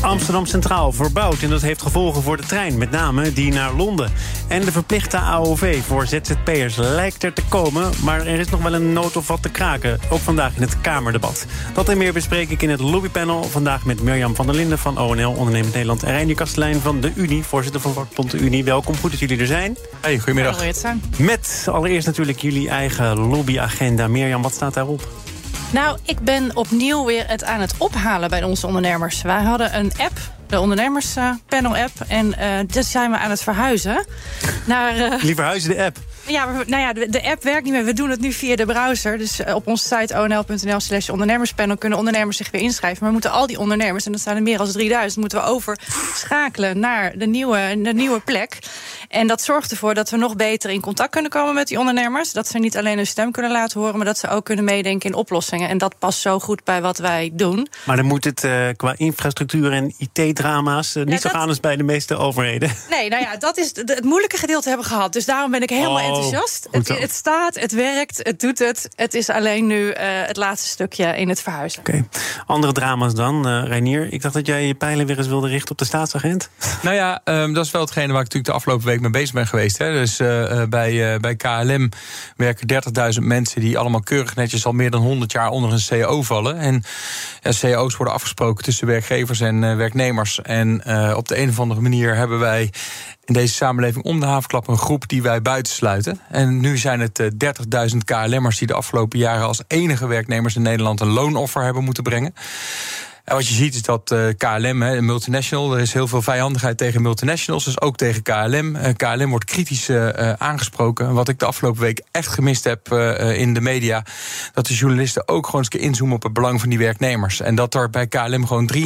Amsterdam Centraal verbouwd en dat heeft gevolgen voor de trein, met name die naar Londen. En de verplichte AOV voor ZZP'ers lijkt er te komen, maar er is nog wel een nood of wat te kraken. Ook vandaag in het Kamerdebat. Dat en meer bespreek ik in het lobbypanel. Vandaag met Mirjam van der Linden van ONL, Ondernemend Nederland. En Reinier Kastelein van de Unie, voorzitter van vakbond de Unie. Welkom, goed dat jullie er zijn. Hey, goedemiddag. Met allereerst natuurlijk jullie eigen lobbyagenda. Mirjam, wat staat daarop? Nou, ik ben opnieuw weer het aan het ophalen bij onze ondernemers. Wij hadden een app, de ondernemerspanel-app. En uh, dus zijn we aan het verhuizen. Naar, uh, Jullie verhuizen de app? Ja, nou ja, de, de, app werkt niet meer. We doen het nu via de browser. Dus op onze site onl.nl slash ondernemerspanel... kunnen ondernemers zich weer inschrijven. Maar we moeten al die ondernemers, en dat zijn er meer dan 3000... moeten we overschakelen naar de nieuwe, de nieuwe plek. En dat zorgt ervoor dat we nog beter in contact kunnen komen met die ondernemers. Dat ze niet alleen hun stem kunnen laten horen... maar dat ze ook kunnen meedenken in oplossingen. En dat past zo goed bij wat wij doen. Maar dan moet het uh, qua infrastructuur en IT-drama's... Uh, niet ja, zo dat... gaan als bij de meeste overheden. Nee, nou ja, dat is het moeilijke gedeelte hebben gehad. Dus daarom ben ik helemaal Oh, enthousiast. Het, het, staat, het werkt, het doet het. Het is alleen nu uh, het laatste stukje in het verhuizen. Oké. Okay. Andere drama's dan, uh, Reinier. Ik dacht dat jij je pijlen weer eens wilde richten op de staatsagent. Nou ja, um, dat is wel hetgene waar ik natuurlijk de afgelopen week mee bezig ben geweest. Hè. Dus uh, bij, bij KLM werken 30.000 mensen die allemaal keurig netjes al meer dan 100 jaar onder een CO vallen. En ja, CO's worden afgesproken tussen werkgevers en werknemers. En op de een of andere manier hebben wij in deze samenleving om de havenklap een groep die wij buitensluiten. En nu zijn het uh, 30.000 KLM'ers die de afgelopen jaren als enige werknemers in Nederland een loonoffer hebben moeten brengen. En wat je ziet is dat uh, KLM, hè, een multinational, er is heel veel vijandigheid tegen multinationals, dus ook tegen KLM. Uh, KLM wordt kritisch uh, aangesproken. Wat ik de afgelopen week echt gemist heb in de media, dat de journalisten ook gewoon eens keer inzoomen op het belang van die werknemers. En dat er bij KLM gewoon 33.000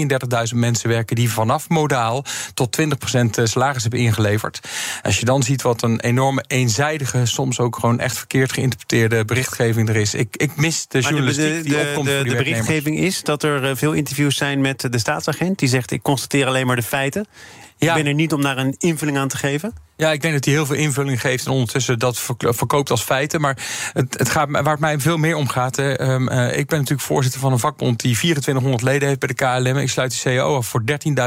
mensen werken die vanaf modaal tot 20% salaris hebben ingeleverd. Als je dan ziet wat een enorme eenzijdige, soms ook gewoon echt verkeerd geïnterpreteerde berichtgeving er is. Ik, ik mis de journalistiek de, de, die opkomt de, voor die de berichtgeving is dat er veel interviews zijn met de staatsagent. Die zegt: Ik constateer alleen maar de feiten. Ja. Ik ben er niet om daar een invulling aan te geven. Ja, ik denk dat hij heel veel invulling geeft en ondertussen dat verkoopt als feiten. Maar het, het gaat, waar het mij veel meer om gaat. Hè, um, uh, ik ben natuurlijk voorzitter van een vakbond die 2400 leden heeft bij de KLM. Ik sluit de CEO af voor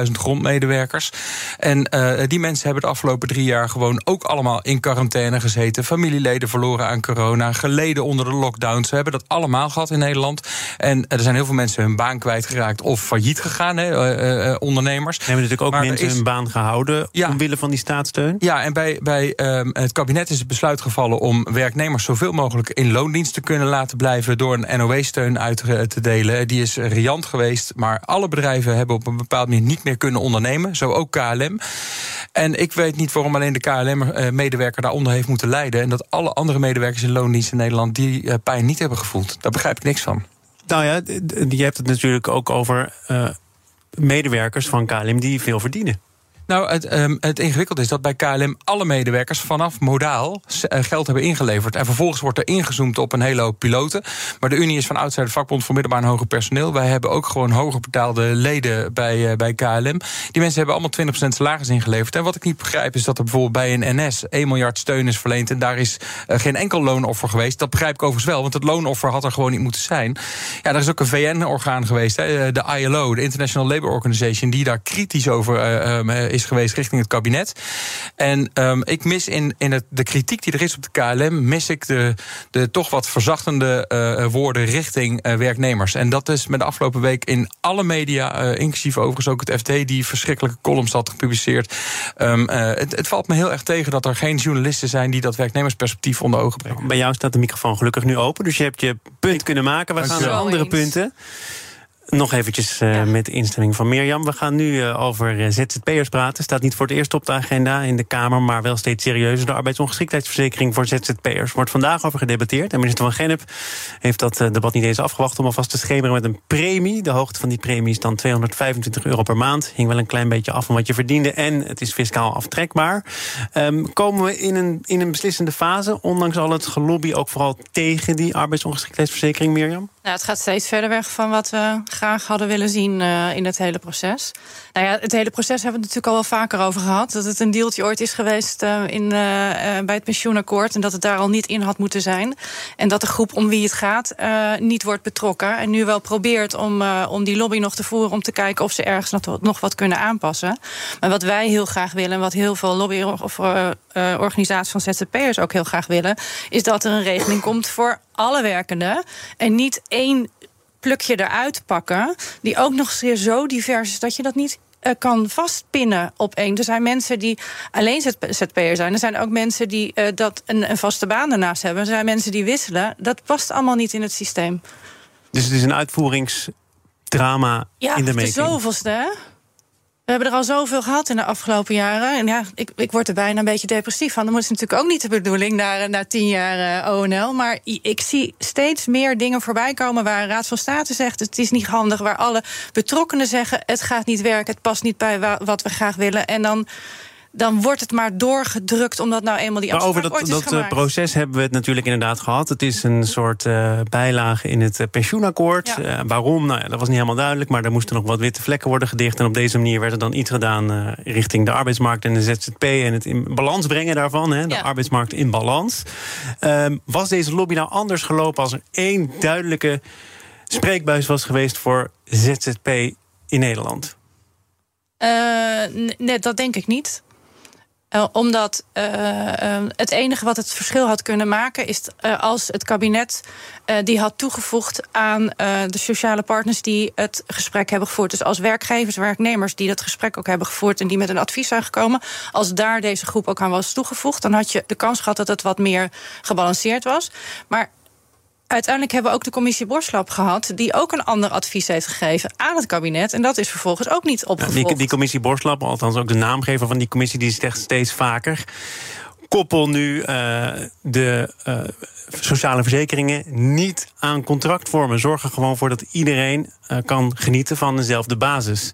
13.000 grondmedewerkers. En uh, die mensen hebben de afgelopen drie jaar gewoon ook allemaal in quarantaine gezeten. Familieleden verloren aan corona, geleden onder de lockdowns. We hebben dat allemaal gehad in Nederland. En er zijn heel veel mensen hun baan kwijtgeraakt of failliet gegaan, hè, uh, ondernemers. We hebben natuurlijk ook maar mensen is... hun baan gehouden ja. omwille van die staatssteun. Ja, en bij, bij um, het kabinet is het besluit gevallen om werknemers zoveel mogelijk in loondienst te kunnen laten blijven door een NOW-steun uit te delen. Die is riant geweest, maar alle bedrijven hebben op een bepaald moment niet meer kunnen ondernemen, zo ook KLM. En ik weet niet waarom alleen de KLM-medewerker daaronder heeft moeten lijden en dat alle andere medewerkers in loondienst in Nederland die uh, pijn niet hebben gevoeld. Daar begrijp ik niks van. Nou ja, je hebt het natuurlijk ook over uh, medewerkers van KLM die veel verdienen. Nou, het, um, het ingewikkelde is dat bij KLM alle medewerkers vanaf modaal geld hebben ingeleverd. En vervolgens wordt er ingezoomd op een hele hoop piloten. Maar de Unie is van oudsher de vakbond voor middelbaar en hoger personeel. Wij hebben ook gewoon hoger betaalde leden bij, uh, bij KLM. Die mensen hebben allemaal 20% salaris ingeleverd. En wat ik niet begrijp is dat er bijvoorbeeld bij een NS 1 miljard steun is verleend. En daar is uh, geen enkel loonoffer geweest. Dat begrijp ik overigens wel, want het loonoffer had er gewoon niet moeten zijn. Ja, er is ook een VN-orgaan geweest, hè, de ILO, de International Labour Organization, die daar kritisch over uh, is geweest richting het kabinet. En um, ik mis in, in het, de kritiek die er is op de KLM, mis ik de, de toch wat verzachtende uh, woorden richting uh, werknemers. En dat is met de afgelopen week in alle media, uh, inclusief overigens ook het FD, die verschrikkelijke columns had gepubliceerd. Um, het, het, valt me heel erg tegen dat er geen journalisten zijn die dat werknemersperspectief onder ogen brengen. Bij jou staat de microfoon gelukkig nu open, dus je hebt je punt kunnen maken. We gaan naar andere eens. punten. Nog eventjes uh, ja. met de instemming van Mirjam. We gaan nu uh, over uh, ZZP'ers praten. Staat niet voor het eerst op de agenda in de Kamer, maar wel steeds serieuzer. De arbeidsongeschiktheidsverzekering voor ZZP'ers wordt vandaag over gedebatteerd. En minister van Gennep heeft dat debat niet eens afgewacht om alvast te schemeren met een premie. De hoogte van die premie is dan 225 euro per maand. Hing wel een klein beetje af van wat je verdiende en het is fiscaal aftrekbaar. Um, komen we in een, in een beslissende fase, ondanks al het gelobby ook vooral tegen die arbeidsongeschiktheidsverzekering, Mirjam? Nou, het gaat steeds verder weg van wat we graag hadden willen zien uh, in het hele proces. Nou ja, het hele proces hebben we het natuurlijk al wel vaker over gehad. Dat het een deeltje ooit is geweest uh, in, uh, bij het pensioenakkoord. En dat het daar al niet in had moeten zijn. En dat de groep om wie het gaat niet wordt betrokken. En nu wel probeert om, om die lobby nog te voeren. Om te kijken of ze ergens nog, nog wat kunnen aanpassen. Maar wat wij heel graag willen, en wat heel veel lobby- of organisaties van ZZP'ers ook heel graag willen, is dat er een regeling komt voor alle werkenden. En niet één plukje eruit pakken, die ook nog eens zo divers is dat je dat niet uh, kan vastpinnen op één. Er zijn mensen die alleen ZP'er zijn. Er zijn ook mensen die uh, dat een, een, vaste baan ernaast hebben. Er zijn mensen die wisselen. Dat past allemaal niet in het systeem. Dus het is een uitvoeringsdrama ja, in de making. Ja, de zoveelste, hè? We hebben er al zoveel gehad in de afgelopen jaren. En ja, ik, ik word er bijna een beetje depressief van. Dan is natuurlijk ook niet de bedoeling na, na tien jaar uh, ONL. Maar ik zie steeds meer dingen voorbij komen waar een Raad van State zegt... het is niet handig, waar alle betrokkenen zeggen... het gaat niet werken, het past niet bij wat we graag willen. En dan dan wordt het maar doorgedrukt omdat nou eenmaal die afspraak Maar over dat, dat uh, proces hebben we het natuurlijk inderdaad gehad. Het is een soort uh, bijlage in het uh, pensioenakkoord. waarom? Nou ja, dat was niet helemaal duidelijk, maar er moesten nog wat witte vlekken worden gedicht. En op deze manier werd er dan iets gedaan richting de arbeidsmarkt en de ZZP en het in balans brengen daarvan, hè, de arbeidsmarkt in balans. Ehm, was deze lobby nou anders gelopen als er één duidelijke spreekbuis was geweest voor ZZP in Nederland? nee, dat denk ik niet. Uh, omdat uh, uh, het enige wat het verschil had kunnen maken is als het kabinet die had toegevoegd aan de sociale partners die het gesprek hebben gevoerd. Dus als werkgevers, werknemers die dat gesprek ook hebben gevoerd en die met een advies zijn gekomen, als daar deze groep ook aan was toegevoegd, dan had je de kans gehad dat het wat meer gebalanceerd was. Maar uiteindelijk hebben we ook de commissie Borslap gehad... die ook een ander advies heeft gegeven aan het kabinet. En dat is vervolgens ook niet opgevolgd. Die, die commissie Borslap, althans ook de naamgever van die commissie... die zegt steeds vaker... koppel nu uh, de uh, sociale verzekeringen niet aan contractvormen. Zorg er gewoon voor dat iedereen uh, kan genieten van dezelfde basis.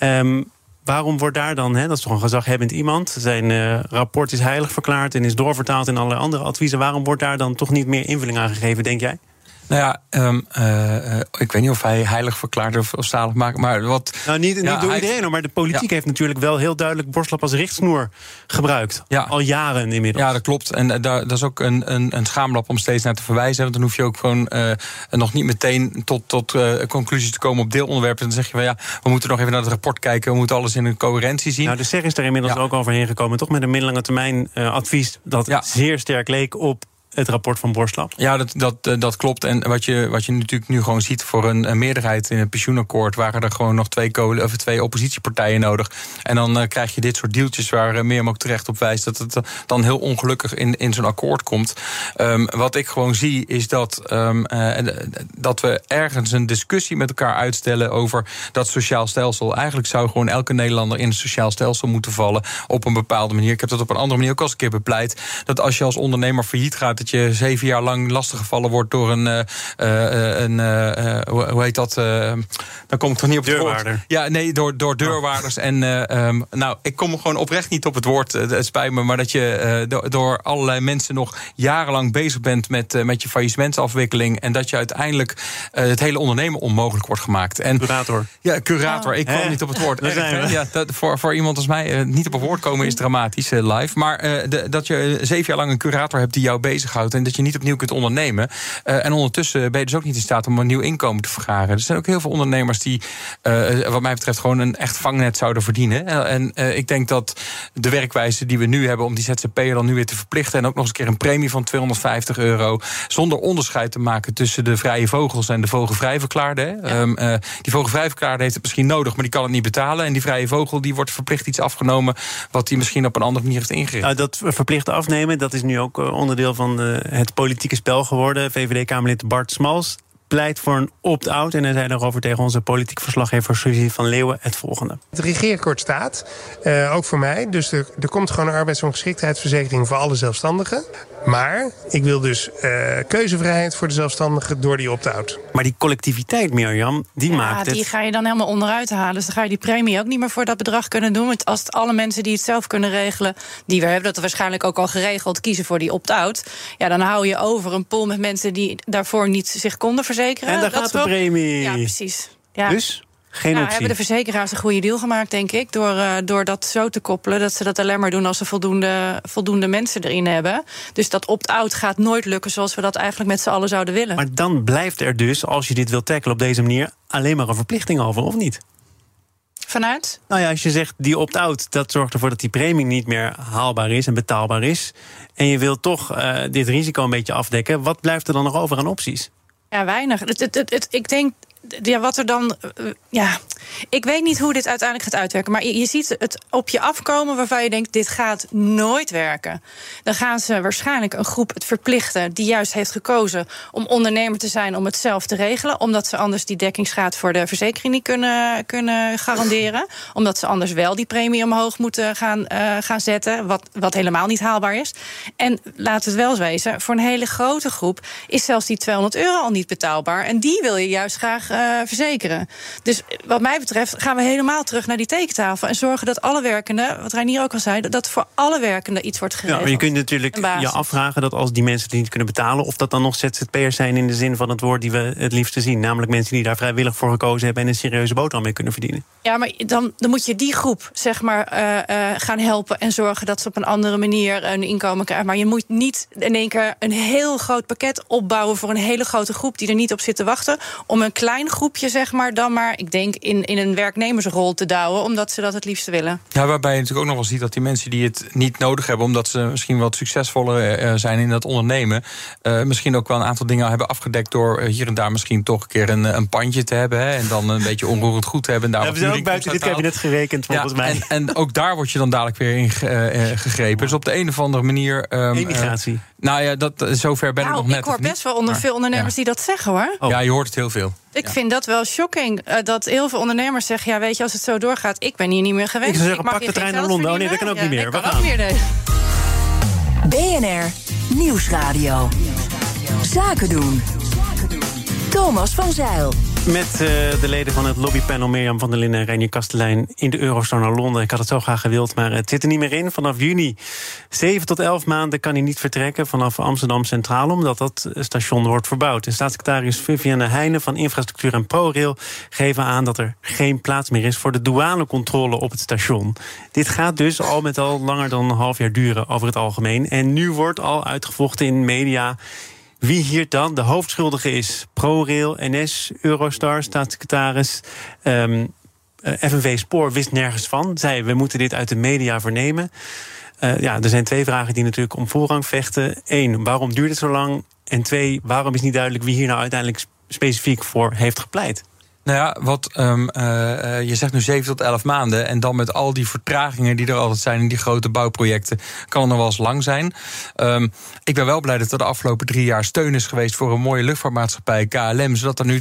Um, Waarom wordt daar dan, hè, dat is toch een gezaghebbend iemand, zijn uh, rapport is heilig verklaard en is doorvertaald in allerlei andere adviezen. Waarom wordt daar dan toch niet meer invulling aan gegeven, denk jij? Nou ja, um, uh, ik weet niet of hij heilig verklaart of, of zalig maakt. Maar wat. Nou, niet, niet door iedereen, maar de politiek heeft natuurlijk wel heel duidelijk borstlap als richtsnoer gebruikt. Ja. Al jaren inmiddels. Ja, dat klopt. En uh, daar, dat is ook een, een, een schaamlap om steeds naar te verwijzen. Want dan hoef je ook gewoon nog niet meteen tot, tot conclusies te komen op deelonderwerpen. Dan zeg je wel ja, we moeten nog even naar het rapport kijken. We moeten alles in een coherentie zien. Nou, de SER is er inmiddels ook overheen gekomen. Toch met een middellange termijn advies dat zeer sterk leek op het rapport van Borslap. Ja, dat, dat, eh, dat klopt. En wat je, wat je natuurlijk nu gewoon ziet voor een, meerderheid in het pensioenakkoord, waren er gewoon nog twee, kolen, of twee oppositiepartijen nodig. En dan uh, krijg je dit soort deeltjes waar uh, ook terecht op wijst, dat het dan heel ongelukkig in, in zo'n akkoord komt. Um, wat ik gewoon zie, is dat, um, dat we ergens een discussie met elkaar uitstellen over dat sociaal stelsel. Eigenlijk zou gewoon elke Nederlander in een sociaal stelsel moeten vallen op een bepaalde manier. Ik heb dat op een andere manier ook al eens een keer bepleit. Dat als je als ondernemer failliet gaat, dat je zeven jaar lang lastiggevallen wordt door een. Uh, een uh, hoe heet dat? dan kom ik toch niet op het Deurwaarder. woord. Ja, nee, door, door deurwaarders. Oh. En um, nou, ik kom gewoon oprecht niet op het woord. het spijt me, maar dat je door, door allerlei mensen nog jarenlang bezig bent met, met je faillissementsafwikkeling. En dat je uiteindelijk het hele ondernemen onmogelijk wordt gemaakt. En, curator. Ja, curator. Ik kwam niet op het woord. Erg, ja, dat, voor, voor iemand als mij niet op het woord komen is dramatisch live. Maar de, dat je zeven jaar lang een curator hebt die jou bezig bezighoudt en dat je niet opnieuw kunt ondernemen. Uh, en ondertussen ben je dus ook niet in staat om een nieuw inkomen te vergaren. Er zijn ook heel veel ondernemers die, uh, wat mij betreft, gewoon een echt vangnet zouden verdienen. en uh, ik denk dat de werkwijze die we nu hebben om die ZZP'er dan nu weer te verplichten en ook nog eens een keer een premie van 250 euro, zonder onderscheid te maken tussen de vrije vogels en de vogelvrij verklaarde. Ja. Um, die vogelvrij verklaarde heeft het misschien nodig, maar die kan het niet betalen. En die vrije vogel die wordt verplicht iets afgenomen wat hij misschien op een andere manier heeft ingericht. Nou, dat verplicht afnemen, dat is nu ook onderdeel van het politieke spel geworden. VVD-Kamerlid Bart Smals pleit voor een opt-out. En hij zei daarover tegen onze politiek verslaggever Suzy van Leeuwen het volgende. Het regeerakkoord staat, uh, ook voor mij. Dus er, er komt gewoon een arbeidsongeschiktheidsverzekering voor alle zelfstandigen. Maar ik wil dus uh, keuzevrijheid voor de zelfstandigen door die opt-out. Maar die collectiviteit, Mirjam, die ja, maakt het... die ga je dan helemaal onderuit halen. Dus dan ga je die premie ook niet meer voor dat bedrag kunnen doen. Want als het alle mensen die het zelf kunnen regelen... die we hebben dat waarschijnlijk ook al geregeld... kiezen voor die opt-out... ja, dan hou je over een pool met mensen... die daarvoor niet zich konden verzekeren. En daar gaat de premie. Ja, precies. Ja. Dus geen nou, hebben de verzekeraars een goede deal gemaakt, denk ik. Door, uh, door dat zo te koppelen. Dat ze dat alleen maar doen als ze voldoende, voldoende mensen erin hebben. Dus dat opt-out gaat nooit lukken zoals we dat eigenlijk met z'n allen zouden willen. Maar dan blijft er dus, als je dit wilt tackelen op deze manier, alleen maar een verplichting over, of niet? Vanuit? Nou ja, als je zegt die opt-out, dat zorgt ervoor dat die premie niet meer haalbaar is en betaalbaar is. En je wilt toch uh, dit risico een beetje afdekken. Wat blijft er dan nog over aan opties? Ja, weinig. Het, het, het, ik denk ja, wat er dan. Uh, ja, ik weet niet hoe dit uiteindelijk gaat uitwerken. Maar je, ziet het op je afkomen waarvan je denkt: dit gaat nooit werken. Dan gaan ze waarschijnlijk een groep het verplichten. die juist heeft gekozen om ondernemer te zijn. om het zelf te regelen. Omdat ze anders die dekkingsgraad voor de verzekering niet kunnen, kunnen garanderen. Omdat ze anders wel die premie omhoog moeten gaan, uh, gaan zetten. Wat, wat helemaal niet haalbaar is. En laat het wel wezen: voor een hele grote groep is zelfs die 200 euro al niet betaalbaar. En die wil je juist graag uh, verzekeren. Dus wat mij betreft gaan we helemaal terug naar die tekentafel. En zorgen dat alle werkenden, wat Reinier ook al zei, dat voor alle werkenden iets wordt geregeld. Ja, maar je kunt natuurlijk je afvragen dat als die mensen het niet kunnen betalen, of dat dan nog ZZP'ers zijn in de zin van het woord die we het liefste zien. Namelijk mensen die daar vrijwillig voor gekozen hebben en een serieuze boterham mee kunnen verdienen. Ja, maar dan, dan moet je die groep zeg maar uh, uh, gaan helpen en zorgen dat ze op een andere manier een inkomen krijgen. Maar je moet niet in één keer een heel groot pakket opbouwen voor een hele grote groep die er niet op zit te wachten. Om een klein groepje, zeg maar, dan maar, ik denk, in, in een werknemersrol te douwen, omdat ze dat het liefste willen. Ja, waarbij je natuurlijk ook nog wel ziet dat die mensen die het niet nodig hebben, omdat ze misschien wat succesvoller uh, zijn in dat ondernemen, uh, misschien ook wel een aantal dingen hebben afgedekt door hier en daar misschien toch een keer een, een pandje te hebben. Hè, en dan een beetje onroerend goed te hebben. En daar hebben ze ook buiten dit kabinet gerekend, volgens ja, mij. En, en, ook daar word je dan dadelijk weer in gegrepen. Dus op de een of andere manier. Um, Emigratie. nou ja, dat, zover ben nou, ik nog net. Ik hoor best wel onder veel ondernemers die dat zeggen hoor. Oh. Ja, je hoort het heel veel. Ik vind dat wel shocking. Uh, dat heel veel ondernemers zeggen: ja, weet je, als het zo doorgaat, ik ben hier niet meer geweest. Ik zou zeggen, pak de trein naar Londen. Oh nee, dat kan ook ja, niet meer. We gaan. Meer. BNR Nieuwsradio. Zaken doen. Thomas van Zeil. Met uh, de leden van het lobbypanel Mirjam van der Linden en Reinier Kastelein in de Eurostar naar Londen. Ik had het zo graag gewild, maar het zit er niet meer in. Vanaf juni, 7 tot 11 maanden, kan hij niet vertrekken vanaf Amsterdam Centraal, omdat dat station wordt verbouwd. De staatssecretaris Viviane Heijnen van Infrastructuur en ProRail geven aan dat er geen plaats meer is voor de douanecontrole op het station. Dit gaat dus al met al langer dan een half jaar duren over het algemeen. En nu wordt al uitgevochten in media wie hier dan de hoofdschuldige is. ProRail, NS, Eurostar, staatssecretaris. Um, uh, FNV Spoor wist nergens van. Zei, we moeten dit uit de media vernemen. Uh, ja, er zijn twee vragen die natuurlijk om voorrang vechten. Eén, waarom duurt het zo lang? En twee, waarom is niet duidelijk wie hier nou uiteindelijk specifiek voor heeft gepleit? Nou ja, wat um, uh, je zegt nu 7 tot 11 maanden. En dan met al die vertragingen die er altijd zijn in die grote bouwprojecten, kan het nog wel eens lang zijn. Um, ik ben wel blij dat er de afgelopen drie jaar steun is geweest voor een mooie luchtvaartmaatschappij, KLM. Zodat er nu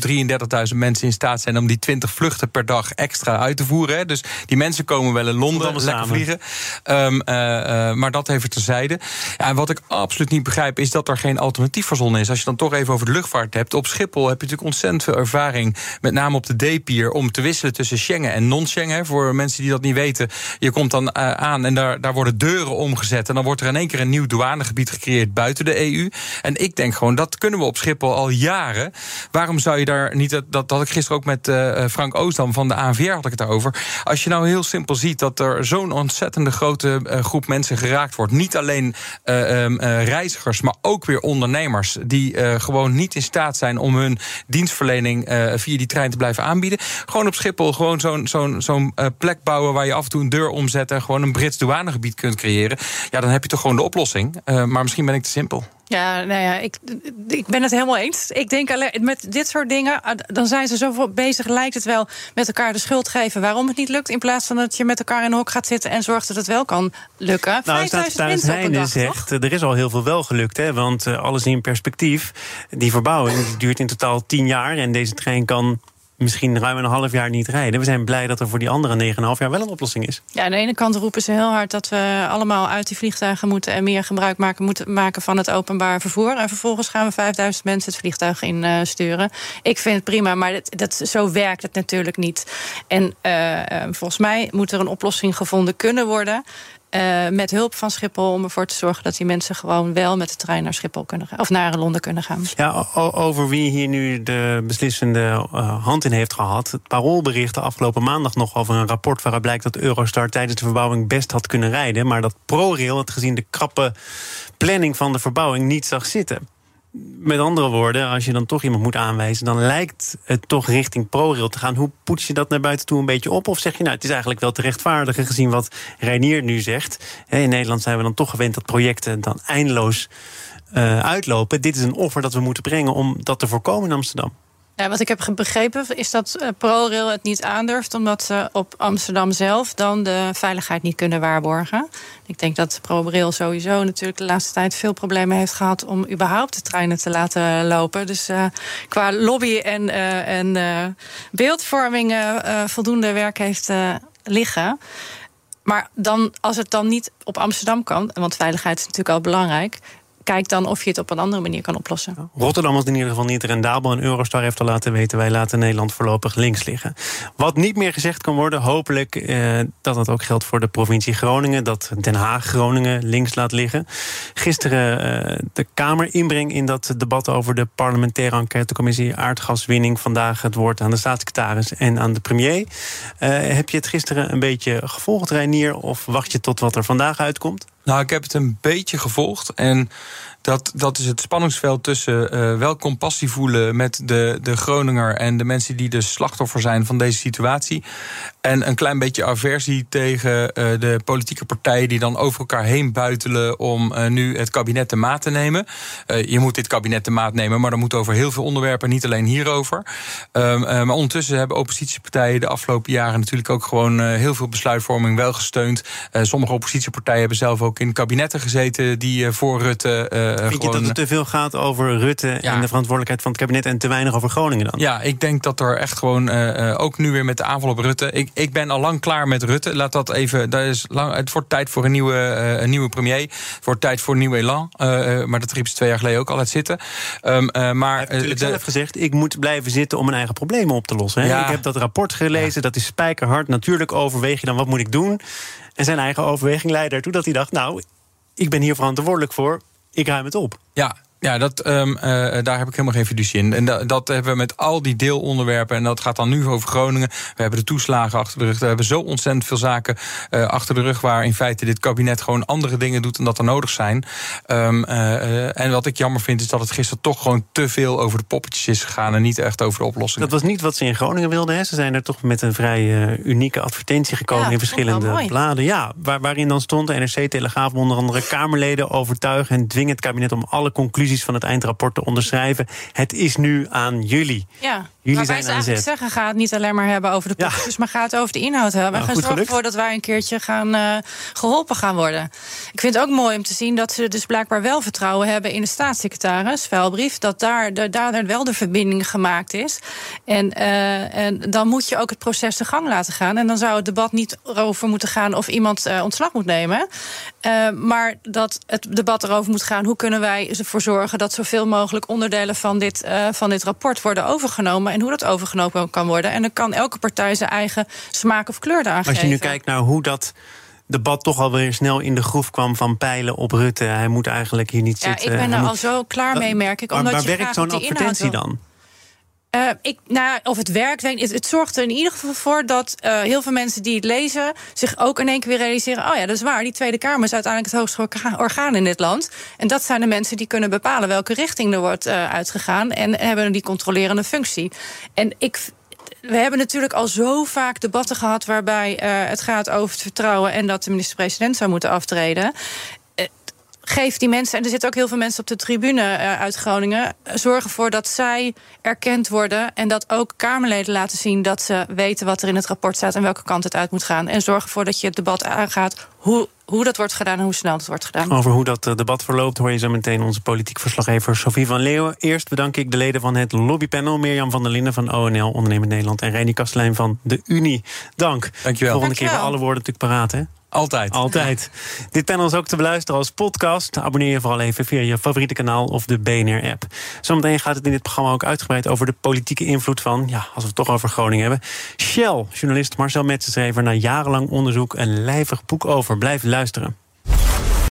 33.000 mensen in staat zijn om die 20 vluchten per dag extra uit te voeren. Hè. Dus die mensen komen wel in Londen, lekker samen. vliegen. Um, uh, uh, maar dat even terzijde. Ja, en wat ik absoluut niet begrijp, is dat er geen alternatief verzonnen is. Als je dan toch even over de luchtvaart hebt. Op Schiphol heb je natuurlijk ontzettend veel ervaring. Met name op de D-pier om te wisselen tussen Schengen en non-Schengen. Voor mensen die dat niet weten. Je komt dan uh, aan en daar, daar worden deuren omgezet. En dan wordt er in één keer een nieuw douanegebied gecreëerd buiten de EU. En ik denk gewoon, dat kunnen we op Schiphol al jaren. Waarom zou je daar niet... Dat, dat had ik gisteren ook met uh, Frank Oosdam van de ANVR had ik het over. Als je nou heel simpel ziet dat er zo'n ontzettende grote uh, groep mensen geraakt wordt. Niet alleen um, reizigers, maar ook weer ondernemers. Die gewoon niet in staat zijn om hun dienstverlening via die trein te blijven aanbieden. Gewoon op Schiphol gewoon zo'n zo'n zo'n uh, plek bouwen waar je af en toe een deur omzet en gewoon een Brits douanegebied kunt creëren. Ja, dan heb je toch gewoon de oplossing. Uh, maar misschien ben ik te simpel. Ja, nou ja, ik, ik ben het helemaal eens. Ik denk alleen met dit soort dingen, dan zijn ze zoveel bezig, lijkt het wel, met elkaar de schuld geven waarom het niet lukt. In plaats van dat je met elkaar in een hok gaat zitten en zorgt dat het wel kan lukken. Nou, staatssecretaris Heijnen zegt, toch? er is al heel veel wel gelukt. Hè, want uh, alles in perspectief, die verbouwing die duurt in totaal tien jaar. En deze trein kan misschien ruim een half jaar niet rijden. We zijn blij dat er voor die andere 9,5 jaar wel een oplossing is. Ja, aan de ene kant roepen ze heel hard dat we allemaal uit die vliegtuigen moeten en meer gebruik maken, moeten maken van het openbaar vervoer. En vervolgens gaan we 5000 mensen het vliegtuig in uh, sturen. Ik vind het prima, maar dat, dat, zo werkt het natuurlijk niet. En uh, volgens mij moet er een oplossing gevonden kunnen worden Uh, met hulp van Schiphol om ervoor te zorgen dat die mensen gewoon wel met de trein naar Schiphol kunnen gaan. Of naar Londen kunnen gaan. Ja, over wie hier nu de beslissende uh, hand in heeft gehad. Het Parool berichtte afgelopen maandag nog over een rapport waaruit blijkt dat Eurostar tijdens de verbouwing best had kunnen rijden. Maar dat ProRail het gezien de krappe planning van de verbouwing niet zag zitten. Met andere woorden, als je dan toch iemand moet aanwijzen, dan lijkt het toch richting ProRail te gaan. Hoe poets je dat naar buiten toe een beetje op? Of zeg je nou, het is eigenlijk wel te rechtvaardigen gezien wat Reinier nu zegt. In Nederland zijn we dan toch gewend dat projecten dan eindeloos uh, uitlopen. Dit is een offer dat we moeten brengen om dat te voorkomen in Amsterdam. Ja, wat ik heb begrepen is dat uh, ProRail het niet aandurft... omdat ze op Amsterdam zelf dan de veiligheid niet kunnen waarborgen. Ik denk dat ProRail sowieso natuurlijk de laatste tijd... veel problemen heeft gehad om überhaupt de treinen te laten lopen. Dus uh, qua lobby en, uh, en beeldvorming voldoende werk heeft liggen. Maar dan, als het dan niet op Amsterdam kan... want veiligheid is natuurlijk al belangrijk kijk dan of je het op een andere manier kan oplossen. Rotterdam was in ieder geval niet rendabel. En Eurostar heeft al laten weten... wij laten Nederland voorlopig links liggen. Wat niet meer gezegd kan worden, hopelijk... Eh, dat dat ook geldt voor de provincie Groningen... dat Den Haag Groningen links laat liggen. Gisteren eh, de Kamer inbreng in dat debat... over de parlementaire enquêtecommissie aardgaswinning. Vandaag het woord aan de staatssecretaris en aan de premier. Eh, heb je het gisteren een beetje gevolgd, Reinier? Of wacht je tot wat er vandaag uitkomt? Nou, ik heb het een beetje gevolgd. En dat, dat is het spanningsveld tussen uh, wel compassie voelen met de, de Groninger en de mensen die de slachtoffer zijn van deze situatie. En een klein beetje aversie tegen uh, de politieke partijen die dan over elkaar heen buitelen om uh, nu het kabinet de maat te nemen. je moet dit kabinet de maat nemen, maar dan moet over heel veel onderwerpen, niet alleen hierover. Um, maar ondertussen hebben oppositiepartijen de afgelopen jaren natuurlijk ook gewoon heel veel besluitvorming wel gesteund. sommige oppositiepartijen hebben zelf ook in kabinetten gezeten die voor Rutte Vind je dat het te veel gaat over Rutte en de verantwoordelijkheid van het kabinet en te weinig over Groningen dan? Ja, ik denk dat er echt gewoon, ook nu weer met de aanval op Rutte. Ik, ik ben al lang klaar met Rutte. Laat dat even. Dat is lang, het wordt tijd voor een nieuwe, uh, een nieuwe premier. Het wordt tijd voor een nieuw elan. maar dat riep ze twee jaar geleden ook al uit zitten. Um, maar Hij heeft de, zelf gezegd: ik moet blijven zitten om mijn eigen problemen op te lossen. Ja. Ik heb dat rapport gelezen, ja. dat is spijkerhard. Natuurlijk overweeg je dan wat moet ik doen. En zijn eigen overweging leidde ertoe dat hij dacht: nou, ik ben hier verantwoordelijk voor ik ruim het op. Ja, ja, dat, um, daar heb ik helemaal geen fiducie in. En dat, dat, hebben we met al die deelonderwerpen. En dat gaat dan nu over Groningen. We hebben de toeslagen achter de rug. We hebben zo ontzettend veel zaken uh, achter de rug... waar in feite dit kabinet gewoon andere dingen doet... dan dat er nodig zijn. Um, uh, en wat ik jammer vind, is dat het gisteren toch gewoon te veel... over de poppetjes is gegaan en niet echt over de oplossingen. Dat was niet wat ze in Groningen wilden. Hè? Ze zijn er toch met een vrij uh, unieke advertentie gekomen... in verschillende bladen. Ja, waar, waarin dan stond de NRC Telegraaf... onder andere Kamerleden overtuigen... en dwingen het kabinet om alle conclusies van het eindrapport te onderschrijven. Het is nu aan jullie. Ja. Jullie zijn aan zet. zeggen, gaat het niet alleen maar hebben over de poppetjes, maar gaat het over de inhoud hebben. Nou, we gaan zorgen ervoor dat wij een keertje gaan uh, geholpen gaan worden. Ik vind het ook mooi om te zien dat ze dus blijkbaar wel vertrouwen hebben in de staatssecretaris, vuilbrief, dat daar, de, daar wel de verbinding gemaakt is. En, uh, en dan moet je ook het proces de gang laten gaan. En dan zou het debat niet over moeten gaan of iemand uh, ontslag moet nemen. Maar dat het debat erover moet gaan, hoe kunnen wij ervoor zorgen dat zoveel mogelijk onderdelen van dit, van dit rapport worden overgenomen en hoe dat overgenomen kan worden. En dan kan elke partij zijn eigen smaak of kleur daar Als je nu kijkt naar hoe dat debat toch alweer snel in de groef kwam van pijlen op Rutte. Hij moet eigenlijk hier niet zitten. Ja, ik ben er al zo klaar mee, merk ik. Omdat maar, werkt zo'n advertentie dan? Uh, ik, nou, of het werkt, het, het zorgt er in ieder geval voor dat uh, heel veel mensen die het lezen zich ook in één keer weer realiseren: oh ja, dat is waar. Die Tweede Kamer is uiteindelijk het hoogste orgaan in dit land. En dat zijn de mensen die kunnen bepalen welke richting er wordt uh, uitgegaan en hebben die controlerende functie. En ik, we hebben natuurlijk al zo vaak debatten gehad waarbij het gaat over het vertrouwen en dat de minister-president zou moeten aftreden geef die mensen, en er zitten ook heel veel mensen op de tribune uh, uit Groningen, zorg ervoor dat zij erkend worden en dat ook Kamerleden laten zien dat ze weten wat er in het rapport staat en welke kant het uit moet gaan. En zorg ervoor dat je het debat aangaat hoe, hoe dat wordt gedaan en hoe snel dat wordt gedaan. Over hoe dat eh, debat verloopt hoor je zo meteen onze politiek verslaggever Sophie van Leeuwen. Eerst bedank ik de leden van het lobbypanel, Mirjam van der Linden van ONL, Ondernemend Nederland en Reini Kastelein van de Unie. Dank. Dankjewel. Volgende keer alle woorden natuurlijk paraat hè? Altijd. Altijd. Dit panel is ook te beluisteren als podcast. Abonneer je vooral even via je favoriete kanaal of de BNR-app. Zometeen gaat het in dit programma ook uitgebreid over de politieke invloed van, ja, als we het toch over Groningen hebben, Shell. Journalist Marcel Metsen schreef er na jarenlang onderzoek een lijvig boek over. Blijf luisteren.